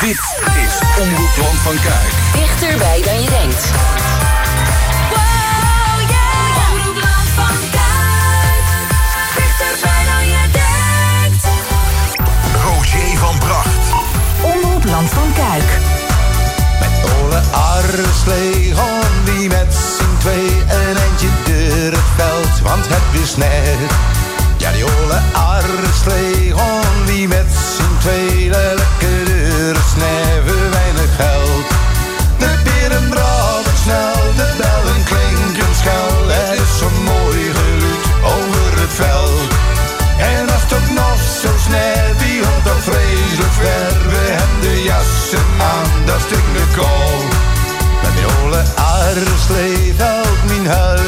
Dit is Omroep Land van Kuik. Dichterbij dan je denkt. Wow, yeah. Omroep Land van Kuik. Dichterbij dan je denkt. Roger van Bracht. Omroep Land van Kuik. Met Ole Arreslee gaan die met z'n twee een eindje door het veld, want het is net. Ja, die Ole Arreslee gaan die met Herre sleef help mijn huis.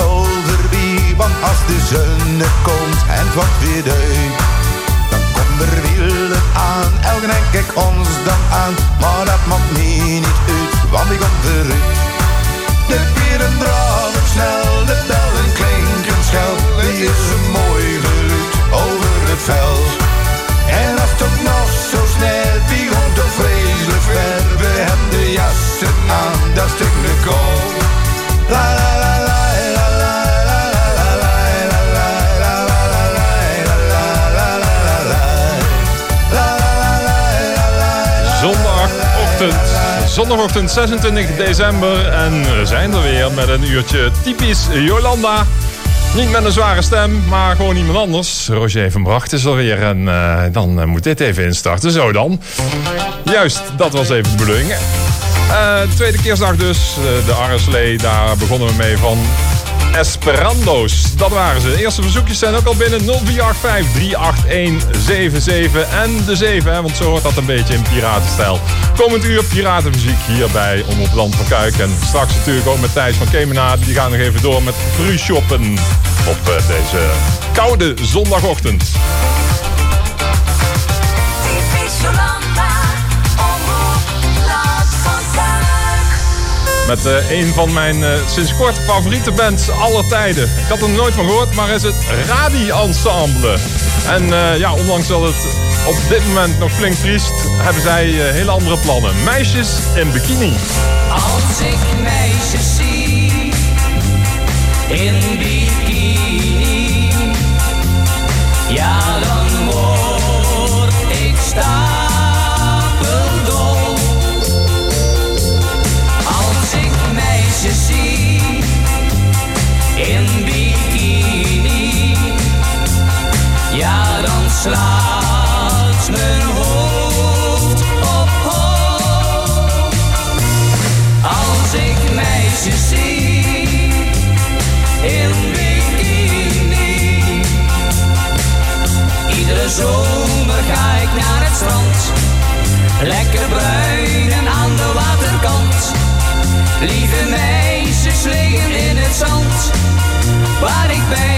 Voorbij. Want als de zon komt en het wordt weer duid, dan komt er wielen aan. Elke en kijk ons dan aan, maar dat mij niet uit, want ik kom vooruit. De pieren draven snel, de bellen klinken schel. Die is een mooi geluid over het veld. En als het ook nog zo snel, die komt toch vreselijk ver. We hebben de jassen aan, dat stinkt de kool. La la la Zondagochtend. Zondagochtend 26 december. En we zijn er weer met een uurtje typisch Jolanda. Niet met een zware stem, maar gewoon iemand anders. Roger van Bracht is er weer. En eh, dan eh, moet dit even instarten. Zo dan. Juist, dat was even de bedoeling. Eh, tweede kerstdag dus. De Arreslee, daar begonnen we mee van Esperando's. Dat waren ze. De eerste verzoekjes zijn ook al binnen 0485 381 77 en de 7, hè, want zo hoort dat een beetje in piratenstijl. Komend uur piratenmuziek hier bij Om op Land van Kuik. En straks natuurlijk ook met Thijs van Kemena. Die gaan nog even door met free shoppen op eh, deze koude zondagochtend. Met eh, een van mijn eh, sinds kort favoriete bands aller tijden. Ik had er nooit van gehoord, maar is het Radi Ensemble. En eh, ja, ondanks dat het op dit moment nog flink vriest, hebben zij hele andere plannen. Meisjes in bikini. Als ik meisjes zie in bikini, Lekker bruin en aan de waterkant. Lieve meisjes liggen in het zand. Waar ik bijna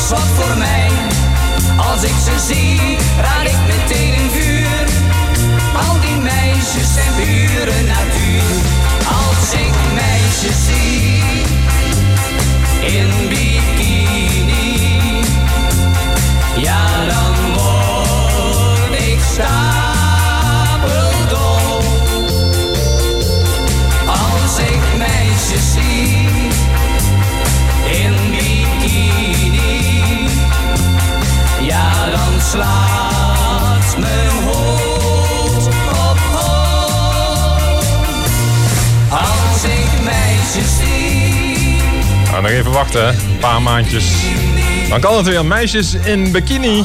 is wat voor mij. Als ik ze zie, raad ik meteen in vuur. Al die meisjes zijn pure natuur. Als ik meisjes zie in bikini, ja Nou, nog even wachten, een paar maandjes. Dan kan het weer meisjes in bikini.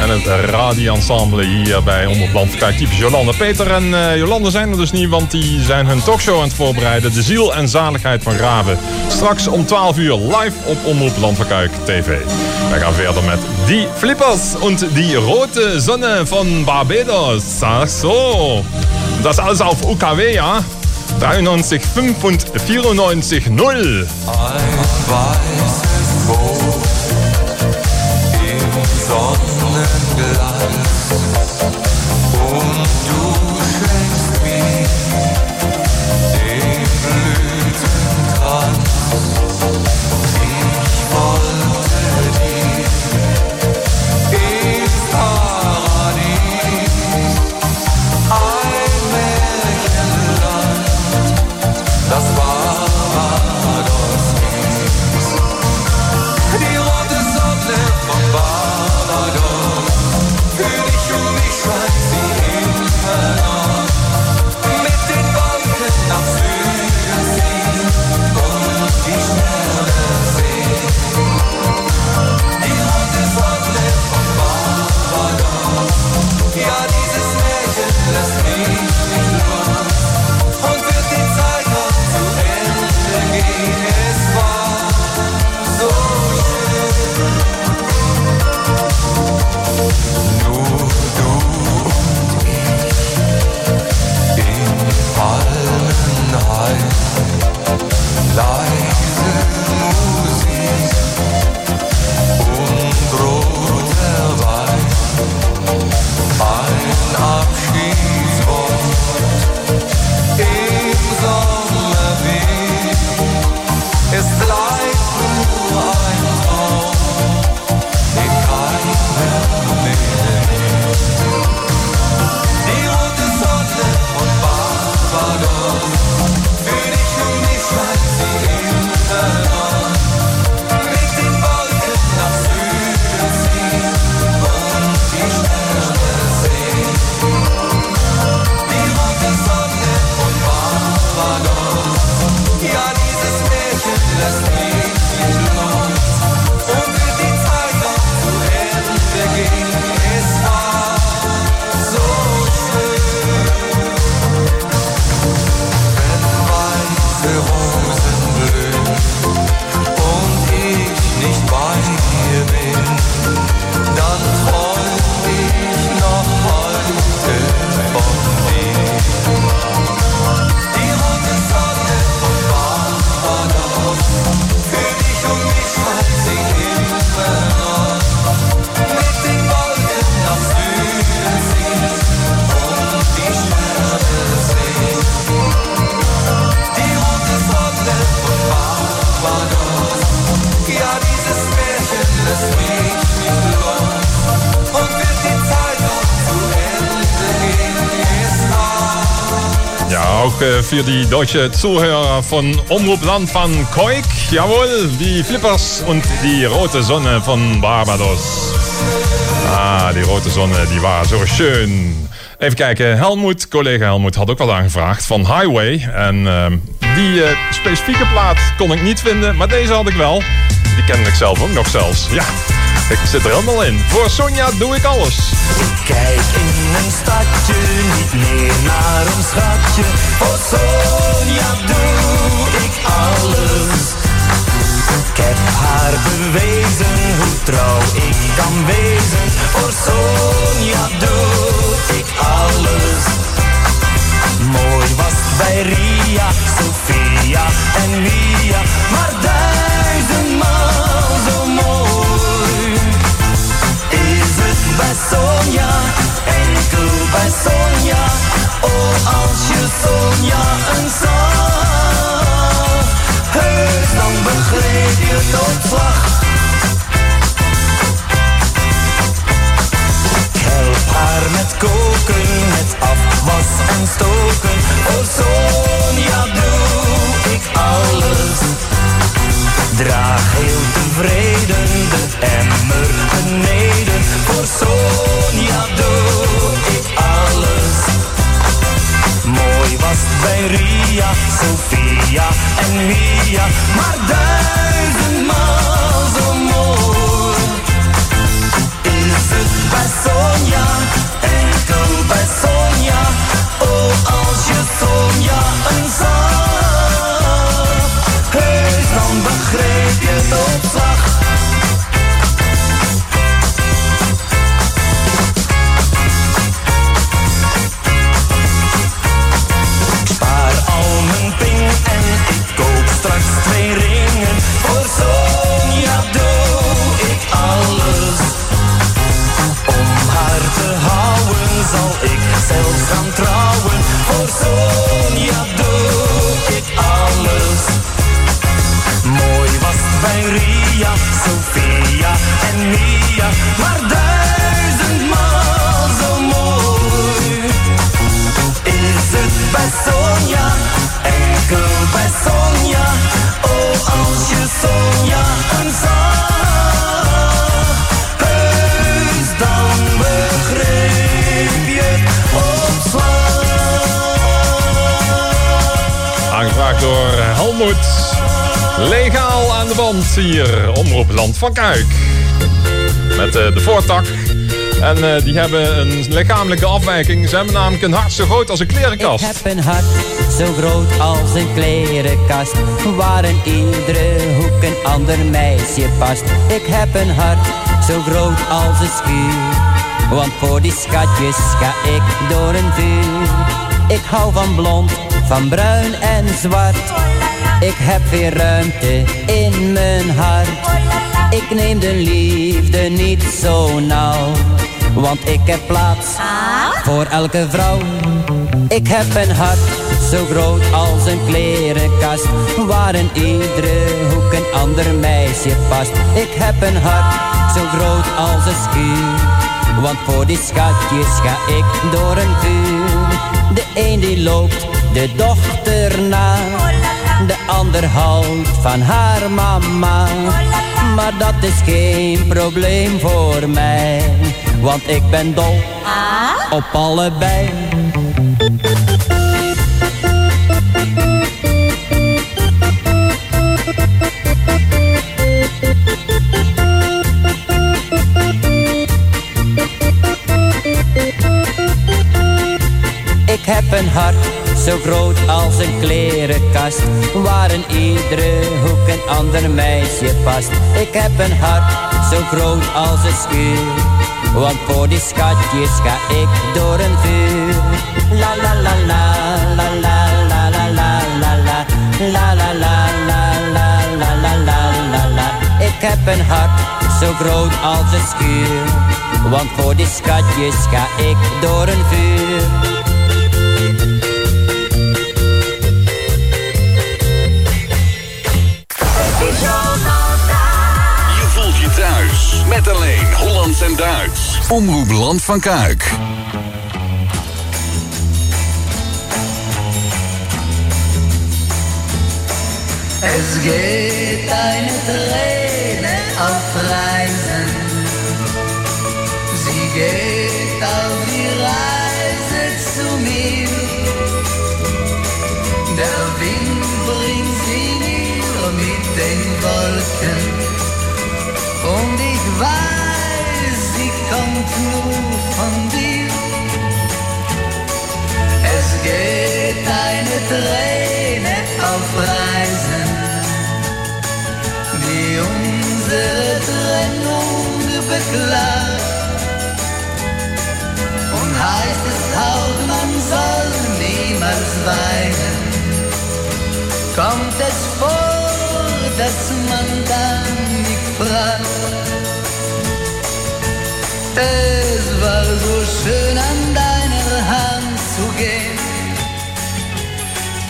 En het radioensemble hier bij Omroep Kijk, typisch Jolanda. Peter en eh, Jolanda zijn er dus niet, want die zijn hun talkshow aan het voorbereiden. De ziel en zaligheid van Graven. Straks om 12 uur live op Omroep Landverkuik TV. Wij gaan verder met Die Flippers und die rote Sonne von Barbados. Ach so. Das alles auf UKW, ja? 93, 5 und 94, 0. Ein weißes Boot im Sonnenglanz und du für die deutsche Zuhörer von Omroep Land van Koik. Jawohl, die Flippers und die rote Sonne von Barbados. Ah, die rote Sonne, die waren zo schön. Even kijken, Helmoet, collega Helmoet had ook wat aangevraagd van Highway. En ehm, die eh, specifieke plaat kon ik niet vinden, maar deze had ik wel. Die ken ik zelf ook nog zelfs. Ja, ik zit er helemaal in. Voor Sonja doe ik alles. Kijk in een stadje, niet meer naar een schatje. Voor Sonja doe ik alles. Ik heb haar bewezen hoe trouw ik kan wezen. Voor Sonja doe ik alles. Mooi was bij Ria, Sophia en Lia, maar duizendmaal bij Sonja, enkel bij Sonja. Oh, als je Sonja een zang heus dan begreep je tot slag. Help haar met koken, met afwas en stoken, oh Sonja. Draag heel tevreden de emmer beneden. Voor Sonja doe ik alles. Mooi was bij Ria, en Mia, maar duizendmaal door Helmoet. Legaal aan de band hier, Omroep Land van Kuik. Met eh, de voortak. En eh, die hebben een lichamelijke afwijking. Ze hebben namelijk een hart zo groot als een klerenkast. Ik heb een hart zo groot als een klerenkast Waar in iedere hoek een ander meisje past Ik heb een hart zo groot als een schuur Want voor die schatjes ga ik door een vuur Ik hou van blond, van bruin en zwart. Ik heb weer ruimte in mijn hart. Ik neem de liefde niet zo nauw Want ik heb plaats voor elke vrouw. Ik heb een hart zo groot als een klerenkast Waar in iedere hoek een ander meisje past. Ik heb een hart zo groot als een schuur Want voor die schatjes ga ik door een vuur. De een die loopt de dochter na. De ander houdt van haar mama. Maar dat is geen probleem voor mij Want ik ben dol op allebei. Ik heb een hart zo groot als een klerenkast Waar in iedere hoek een ander meisje past Ik heb een hart zo groot als een schuur Want voor die schatjes ga ik door een vuur La la la la la la la la la la la La la la la la la la la la Ik heb een hart zo groot als een schuur Want voor die schatjes ga ik door een vuur Met alleen Hollands en Duits. Omroep Land van Kuik. Es geht eine Träne auf Reisen. Sie geht auf die Reise zu mir. Der Wind bringt sie mir mit den Wolken. Weiß, sie kommt nur von dir. Es geht eine Träne auf Reisen, die unsere Trennung beklagt. Und heißt es auch, man soll niemals weinen, kommt es vor, dass man dann nicht fragt. Es war so schön an deiner Hand zu gehen.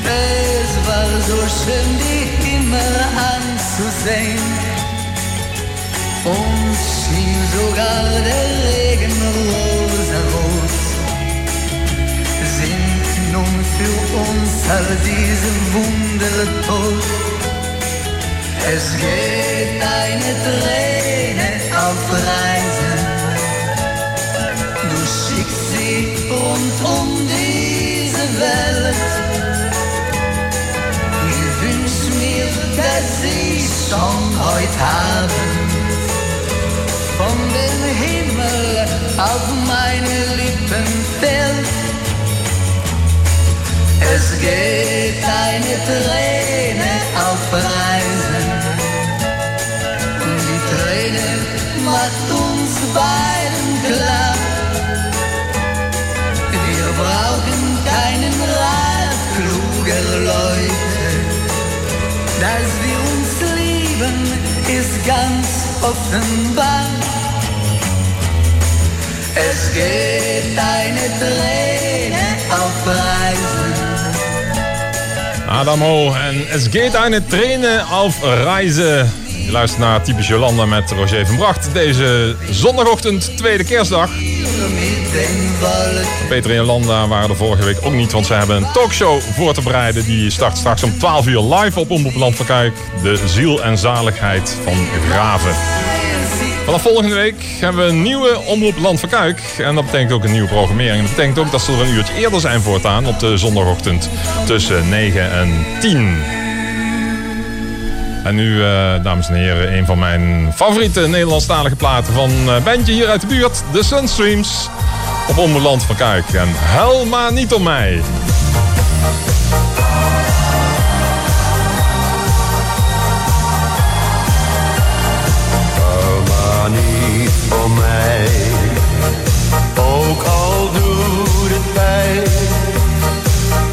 Es war so schön, dich immer anzusehen. Uns schien sogar der Regen rosarot. Sind all diese Wunder tot. Es geht eine Träne auf Reisen. Sie rund um diese Welt. Ich wünsch mir, dass sie schon heute Abend von dem Himmel auf meine Lippen fällt. Es geht eine Träne auf Reisen. Und die Träne macht uns beiden klar. Ganz offenbar. Es geht eine Träne auf Reisen. Adamo en Es geht eine Träne auf Reise. Je luistert naar Typisch Jolanda met Roger van Bracht. Deze zondagochtend, tweede kerstdag. Peter en Jolanda waren er vorige week ook niet, want ze hebben een talkshow voor te bereiden. Die start straks om 12 uur live op Omroep Land van Kuik. De ziel en zaligheid van Graven. Vanaf volgende week hebben we een nieuwe Omroep Land van Kuik. En dat betekent ook een nieuwe programmering. Dat betekent ook dat ze er een uurtje eerder zijn voortaan op de zondagochtend tussen 9 en 10. En nu, eh, dames en heren, een van mijn favoriete Nederlandstalige platen van eh bandje hier uit de buurt, de Sunstreams. Op Omroep Land van Kuik. En huil maar niet om mij. maar niet om mij. Ook al doet het pijn,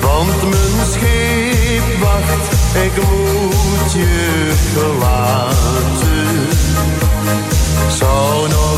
want mijn schip wacht, ik moet je verlaten. Zou nog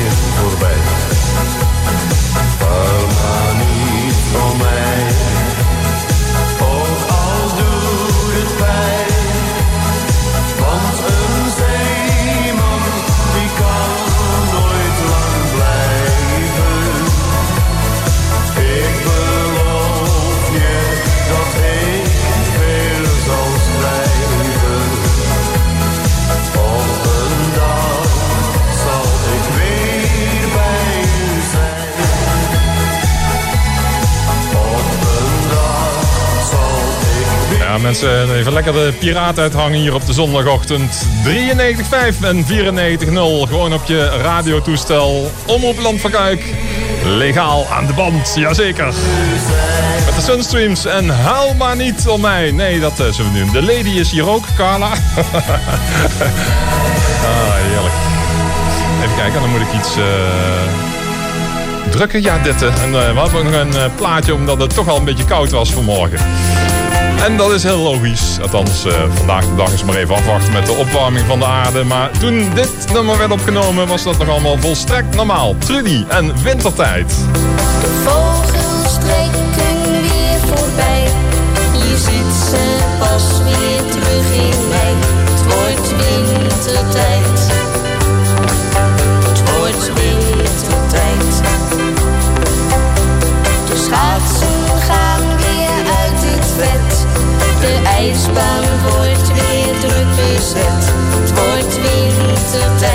nooit Even lekker de piraat uithangen hier op de zondagochtend. 93.5 en 94.0. Gewoon op je radiotoestel. op Land van Kuik. Legaal aan de band, jazeker. Met de Sunstreams en haal maar niet om mij. Nee, dat eh, zullen we nu. De lady is hier ook, Carla. ah, heerlijk. Even kijken, dan moet ik iets... Eh, Drukken. Ja, dit. En uh, we hadden nog een plaatje omdat het toch al een beetje koud was vanmorgen. En dat is heel logisch. Althans, eh, vandaag de dag is maar even afwachten met de opwarming van de aarde. Maar toen dit nummer werd opgenomen, was dat nog allemaal volstrekt normaal. Trudy en Wintertijd. De vogels trekken weer voorbij. Je ziet ze pas weer terug in mei. Het wordt wintertijd. ijsbaan wordt weer druk bezet. weer wordt wintertijd.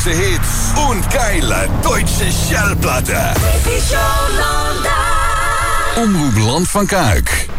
heiße Hits und geile deutsche Schallplatte. Omroep Land van Kuik.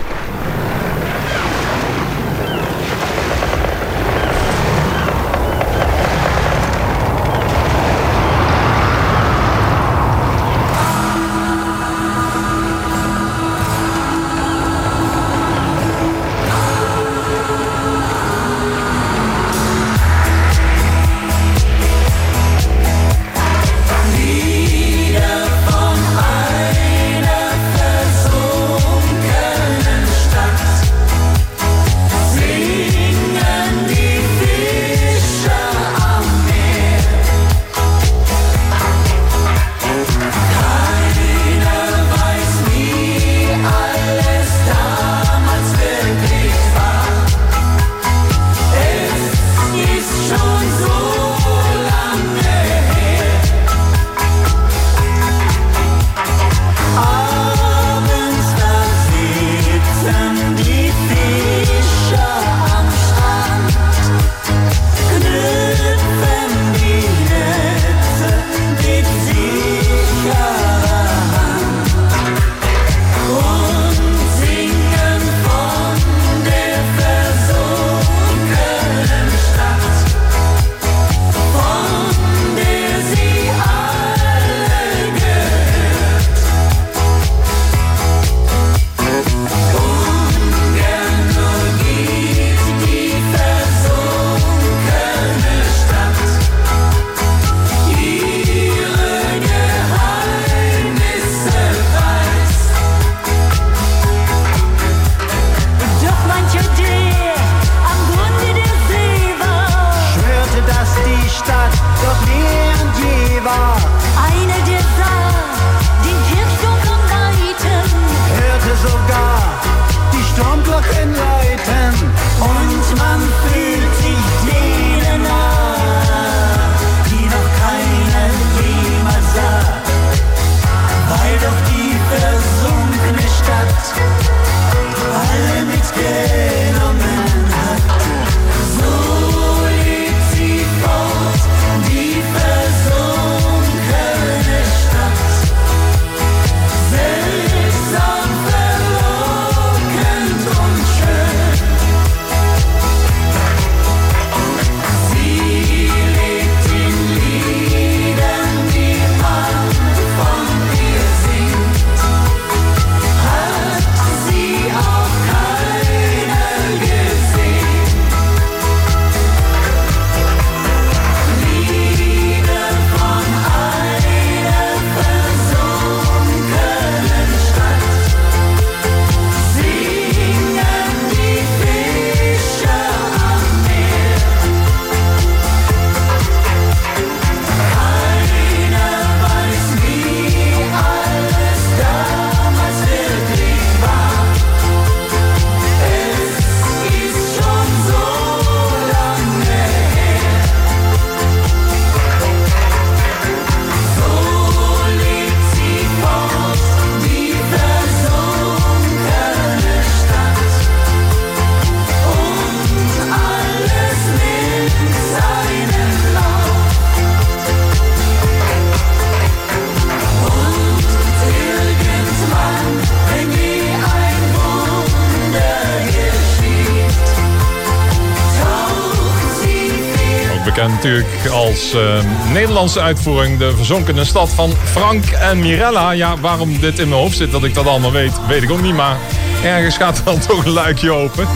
Natuurlijk als eh, Nederlandse uitvoering. De verzonkene stad van Frank en Mirella. Ja, waarom dit in mijn hoofd zit, dat ik dat allemaal weet, weet ik ook niet. Maar ergens gaat er dan toch een luikje open.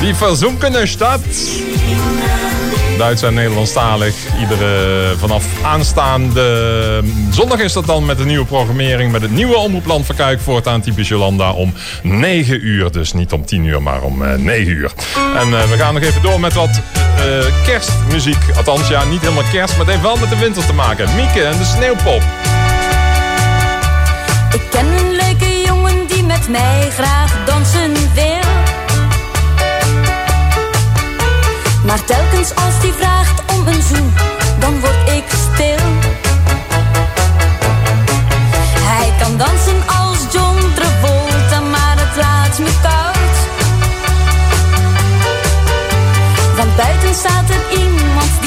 Die verzonkene stad. Duits en Nederlandstalig. Iedere vanaf aanstaande zondag is dat dan met de nieuwe programmering. Met het nieuwe omroepland van Kuik voortaan typisch Jolanda om 9 uur. Dus niet om 10 uur, maar om eh, 9 uur. En eh, we gaan nog even door met wat eh, kerstmuziek. Althans, ja, niet helemaal kerst, maar het heeft wel met de winter te maken. Mieke en de Sneeuwpop. Ik ken een leuke jongen die met mij graag dansen wil. Maar telkens als die vraagt om een zoen, dan word ik stil. Hij kan dansen als buiten staat er iemand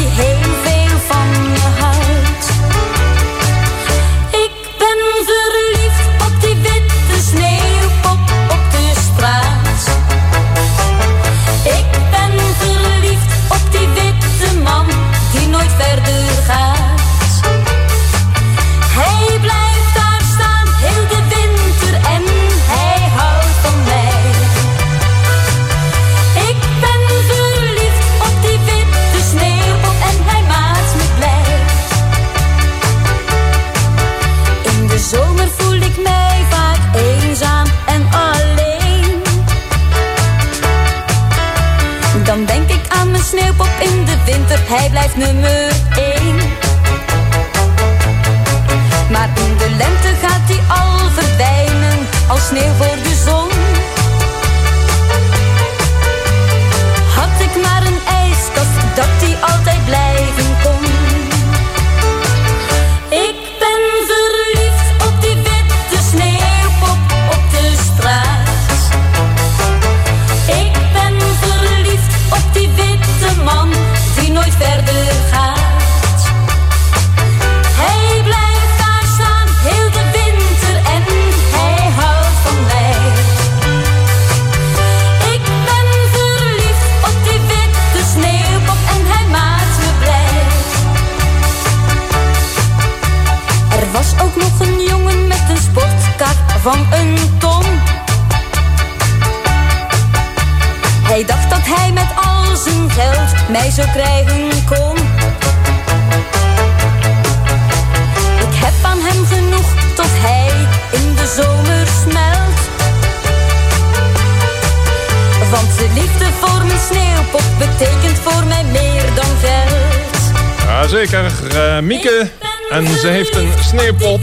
sneeuwpop.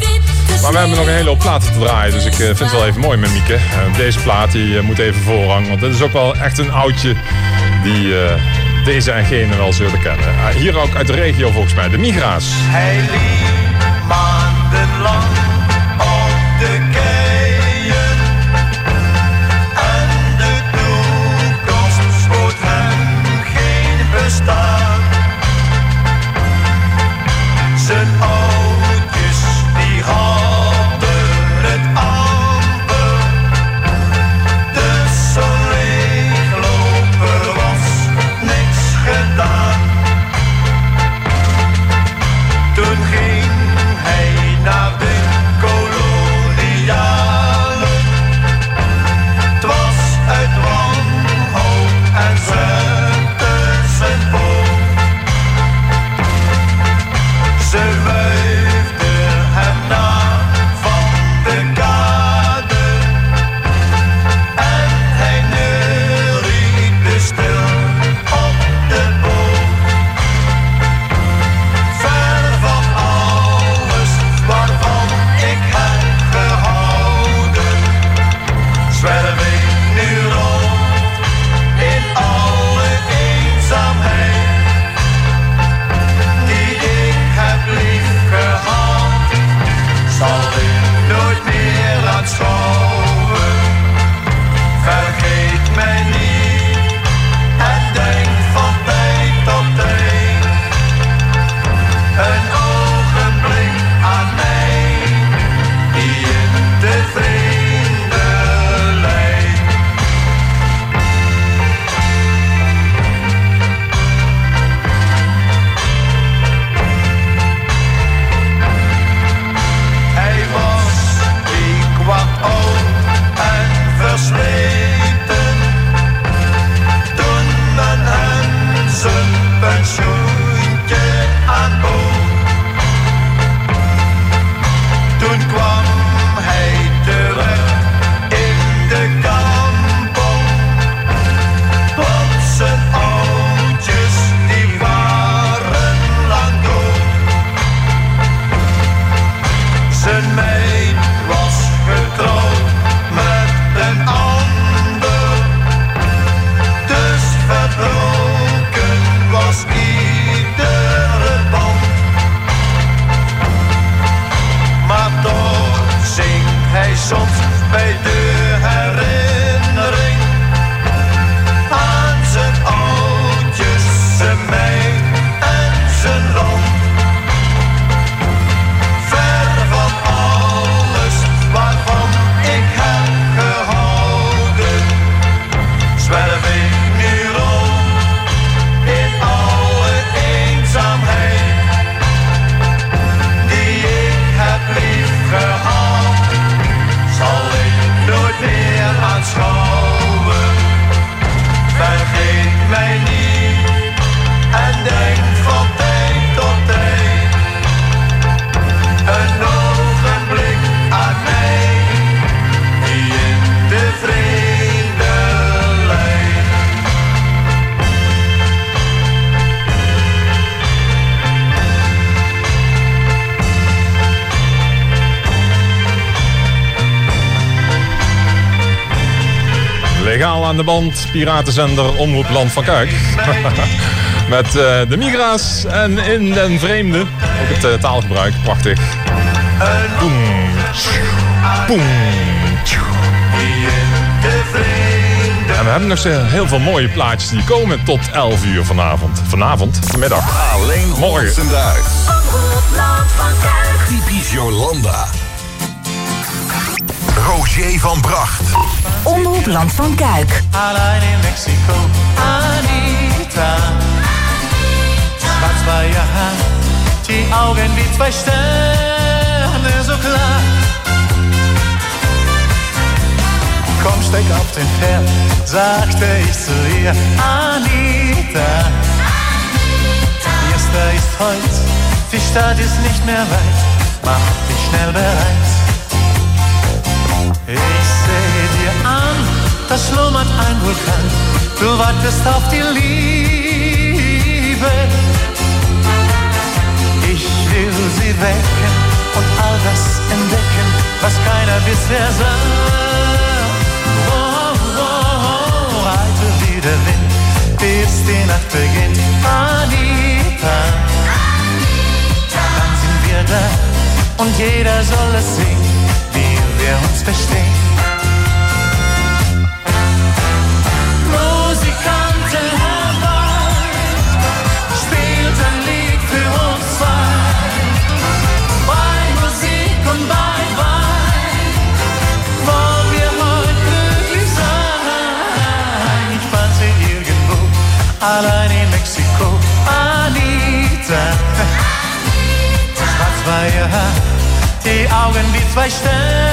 Maar we hebben nog een hele hoop platen te draaien. Dus ik eh, vind het wel even mooi met Mieke. Eh, deze plaat die, eh, moet even voorrang. Want dit is ook wel echt een oudje die deze en gene wel zullen kennen. Eh, hier ook uit de regio volgens mij. De Migra's. Hij aan de band, piratenzender Omroep Land van Kuik. Met eh, de migra's en in den vreemde. Ook het eh, taalgebruik, prachtig. Boom. Boom. En we hebben nog heel veel mooie plaatjes die komen tot 11 uur vanavond. Vanavond, vanmiddag. Alleen Morgen. Typisch Jolanda. Roger van Bracht. Omroep Land van Kuik. Allein in Mexiko, Anita. Schwarz war ihr Haar, die Augen wie zwei Sterne, so klar. Komm, steig auf den Pferd, sagte ich zu ihr, Anita. Fiesta ist heut, die Stadt ist nicht mehr weit, mach dich schnell bereit. Ich sehe dir an, da schlummert ein Vulkan. Du wartest auf die Liebe. Ich will sie wecken und all das entdecken, was keiner bisher sah. Oh, oh, oh, reite wie der Wind, bis die Nacht beginnt. Anita, dann sind wir da und jeder soll es sehen, wir uns verstehen. Musikanten herbei, spielt ein Lied für uns zwei. Bei Musik und bei Wein wollen wir heute glücklich sein. Ich fand sie irgendwo, allein in Mexiko. Anita, schwarz war ihr Haar, die Augen wie zwei Sterne,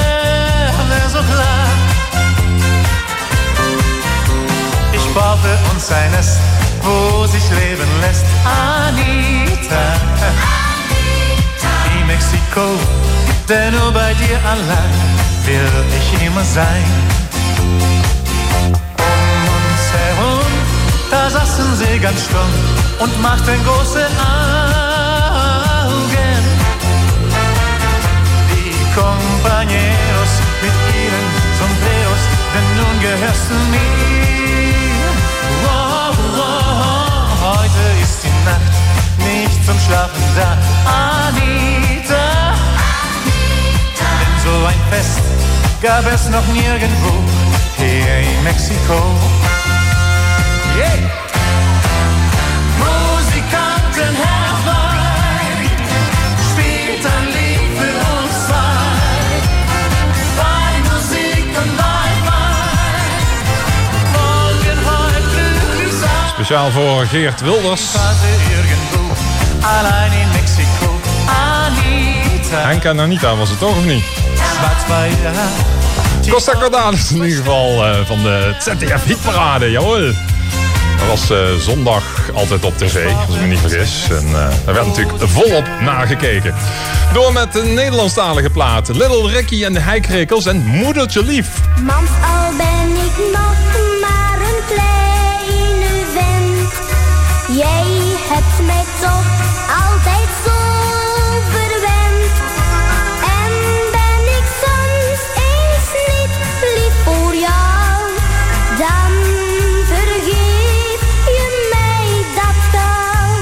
für uns ein Nest, wo sich leben lässt. Anita, wie Mexiko, denn nur bei dir allein will ich immer sein. Um uns herum, da saßen sie ganz stumm und machten große Augen. Die Compañeros mit ihren Sombreros, denn nun gehörst du mir. Zum Schlafen da, Anita. Denn so ein Fest gab es noch nirgendwo hier in Mexiko. Yeah. Musikanten herbei, spielt ein Lied für uns zwei. Bei Musik und wollen heute glücklich sein. Speciaal voor Geert Wilders. Allein in Mexiko, Anita. Henk en Anita was het toch of niet? Costa Cordalis in ieder geval eh, van de ZDF Hitparade, jawel. Dat was eh, zondag altijd op tv, als ik me niet vergis. En eh, daar werd natuurlijk volop naar gekeken. Door met de Nederlandstalige plaat. Little Ricky en de Heikrekels en Moedertje Lief. Mams, al ben ik nog maar een kleine vent. Jij hebt mij toch altijd zo verwend. En ben ik soms eens niet lief voor jou, dan vergeef je mij dat gauw.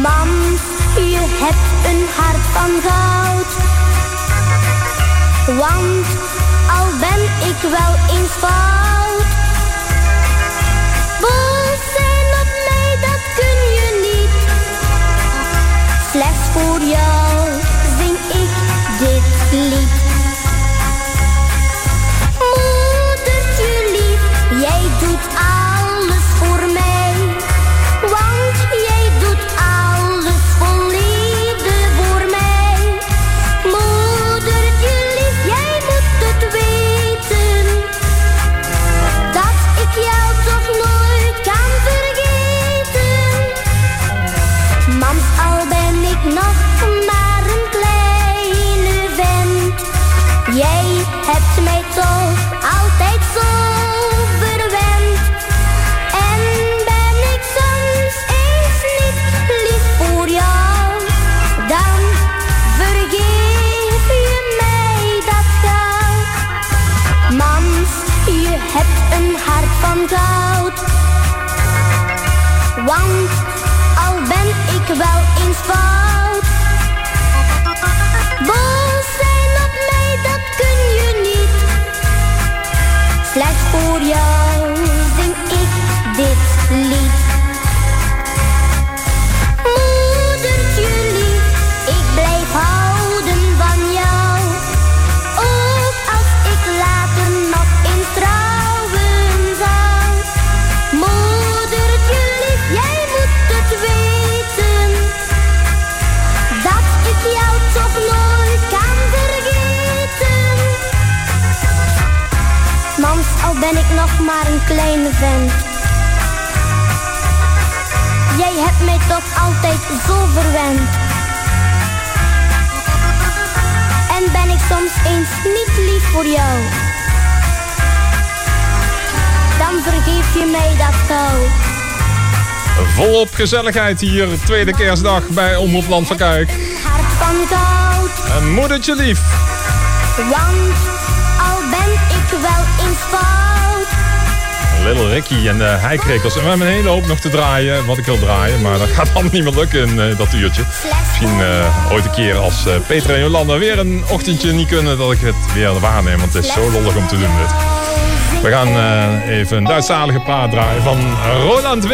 Mams, je hebt een hart van goud. Want al ben ik wel eens fout, Slechts voor van koud, Want al ben ik wel eens fout. Volop gezelligheid hier, tweede kerstdag bij Omroep Land van Kuik. Hart van goud. En moedertje lief. Want al ben ik wel eens fout. Little Ricky en de heikrekels. En we hebben een hele hoop nog te draaien, wat ik wil draaien. Maar dat gaat allemaal niet meer lukken in eh, dat uurtje. Misschien eh, ooit een keer als eh, Peter en Jolanda weer een ochtendje niet kunnen... dat ik het weer waarneem, want het is zo lollig om te doen dit. We gaan eh, even een Duitsstalige praat draaien van Roland W.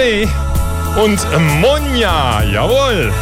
en Monja. Jawohl.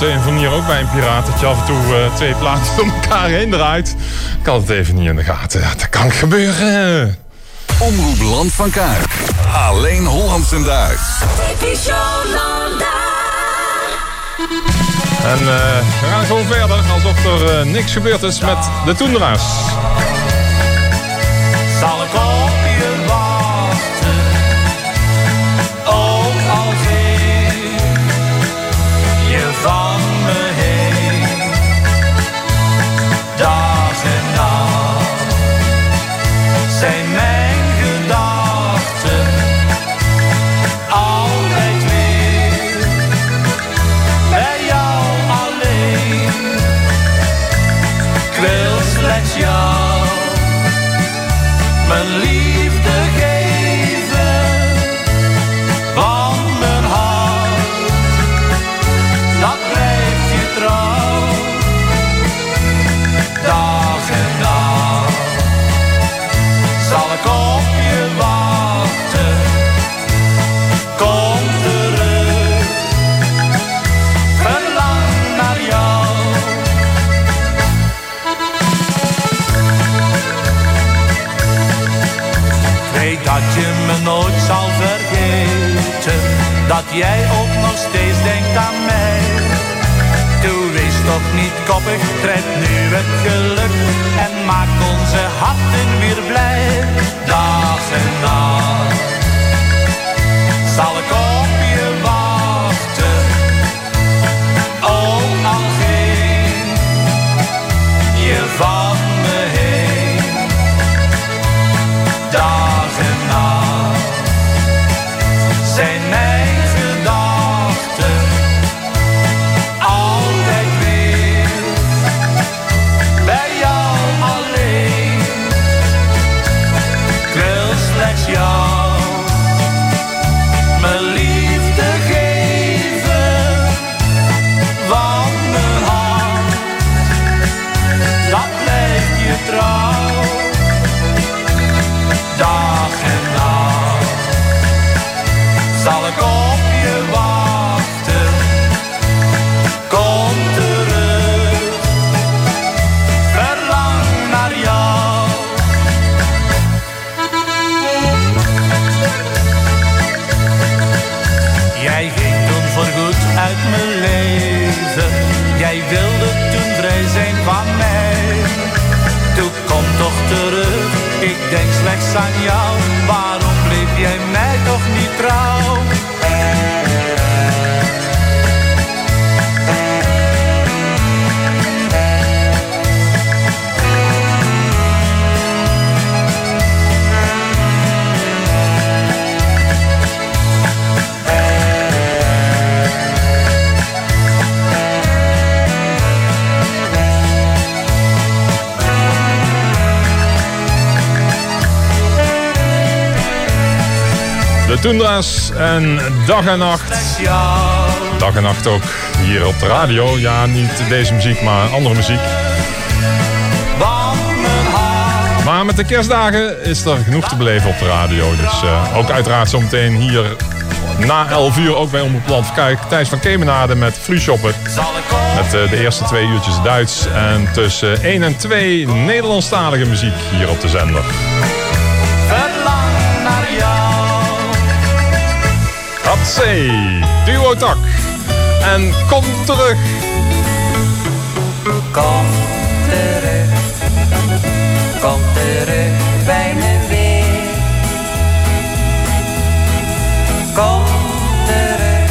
Op de een of andere manier ook bij een piraat. Dat je af en toe eh, twee platen door elkaar heen draait. Ik had het even niet in de gaten. Dat kan gebeuren. Omroep Land van Kuik. Alleen Hollands en Duits. En eh, we gaan gewoon verder alsof er eh, niks gebeurd is met de Toendra's. De Toendra's en dag en nacht. Dag en nacht ook hier op de radio. Ja, niet deze muziek, maar andere muziek. Maar met de kerstdagen is er genoeg te beleven op de radio. Dus eh, ook uiteraard zometeen hier na 11 uur ook bij Omroep Land. Thijs van Kemenade met op Met eh, de eerste twee uurtjes Duits. En tussen 1 en 2 Nederlandstalige muziek hier op de zender. Hatsé, duo tak. En kom terug. Kom terug, kom terug bij me weer. Kom terug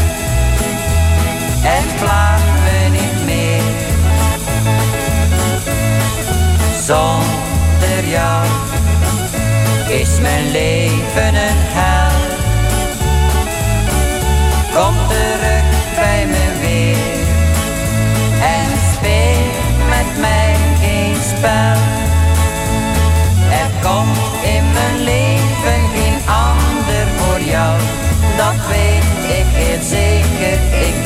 en plaag me niet meer. Zonder jou is mijn leven een hel. Kom terug bij me weer en speel met mij geen spel. Er komt in mijn leven geen ander voor jou, dat weet ik heel zeker. Ik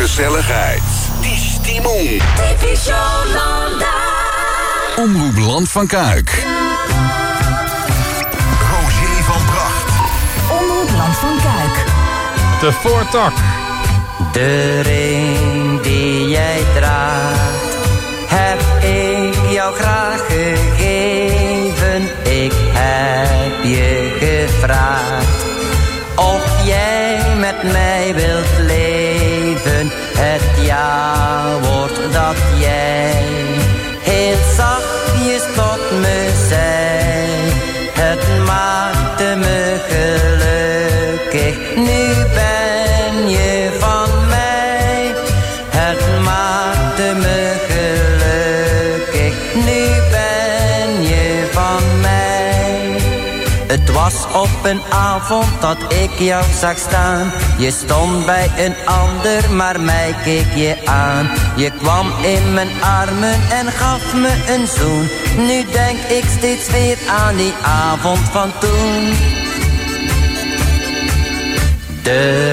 gezelligheid. Die Jolanda. Omroep Land van Kuik. Roger van Bracht. Omroep Land van Kuik. De voortak. De ring die jij draagt, heb ik jou graag gegeven. Ik heb je gevraagd of jij met mij wilt op een avond dat ik jou zag staan. Je stond bij een ander, maar mij keek je aan. Je kwam in mijn armen en gaf me een zoen. Nu denk ik steeds weer aan die avond van toen. De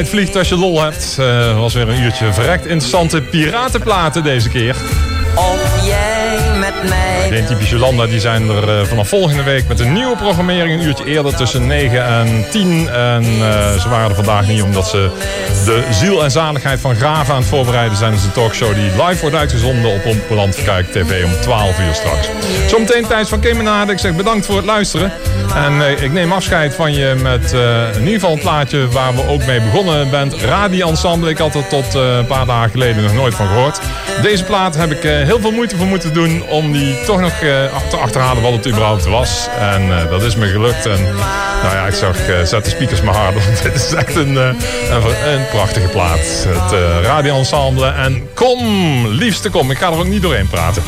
tijd vliegt als je lol hebt. Eh was weer een uurtje verrekt interessante piratenplaten deze keer. Of jij met mij Geen typisch Jolanda, die zijn er eh, vanaf volgende week met een nieuwe programmering. Een uurtje eerder tussen 9 en 10. En eh, ze waren er vandaag niet omdat ze de ziel en zaligheid van Graven aan het voorbereiden zijn. Dat is een talkshow die live wordt uitgezonden op Ompeland Kijk TV om 12 uur straks. Zometeen Thijs van Kemenade. Ik zeg bedankt voor het luisteren. En eh, ik neem afscheid van je met eh, in ieder geval een plaatje waar we ook mee begonnen bent. Radio Ensemble. Ik had er tot eh, een paar dagen geleden nog nooit van gehoord. Deze plaat heb ik heel veel moeite voor moeten doen om die toch nog te achterhalen wat het überhaupt was. En dat is me gelukt. En nou ja, ik zag, zet de speakers maar harder. Want dit is echt een, een, een prachtige plaat. Het Radio Ensemble. En kom, liefste kom. Ik ga er ook niet doorheen praten.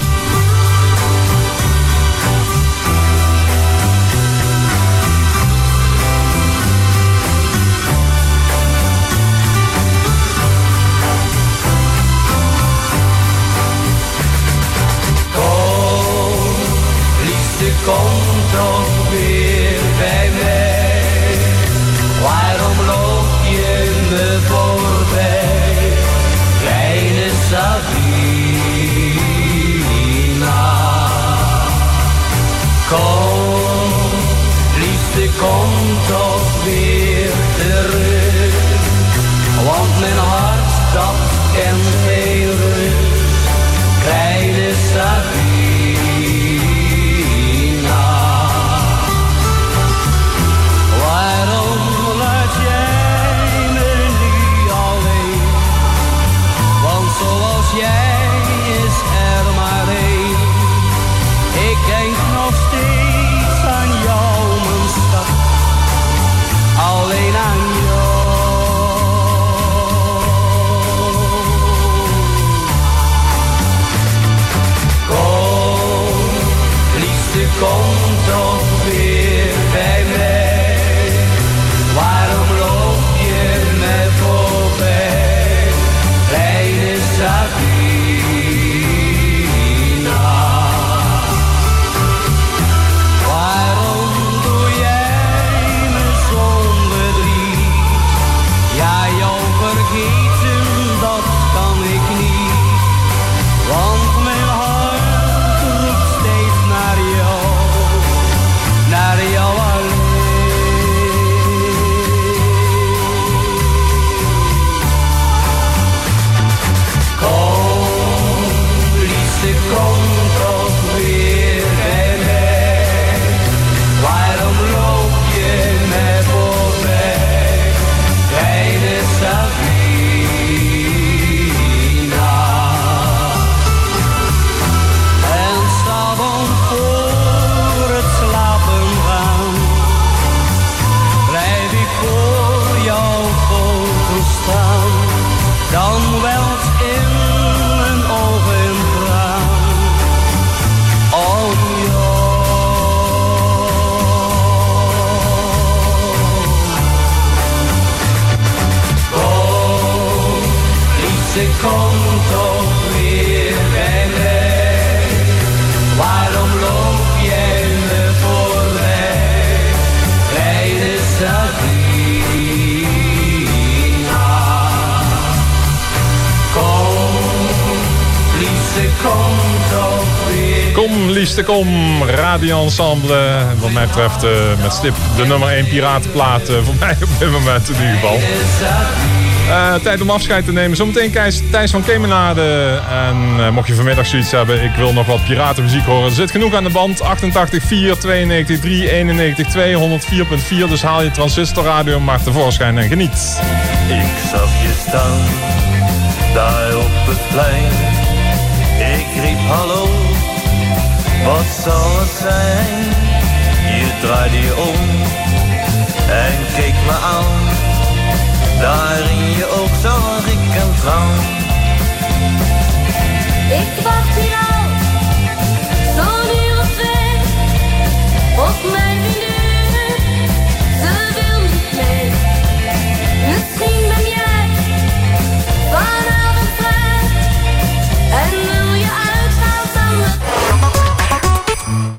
Kom, liefste, kom. Radioensemble. Wat mij betreft eh, met stip de nummer 1 piratenplaat eh, voor mij op dit moment in ieder geval. Eh, tijd om afscheid te nemen. Zometeen Thijs, van Kemenade. En mocht je vanmiddag zoiets hebben, ik wil nog wat piratenmuziek horen. Er zit genoeg aan de band. 88 4, 92 3, 91 2, 104.4. Dus haal je transistorradio maar tevoorschijn en geniet. Ik zag je staan, daar op het plein. Ik riep hallo, wat zal het zijn? Je draaide je om en keek me aan. Daar in je oog zag ik een traan. Ik was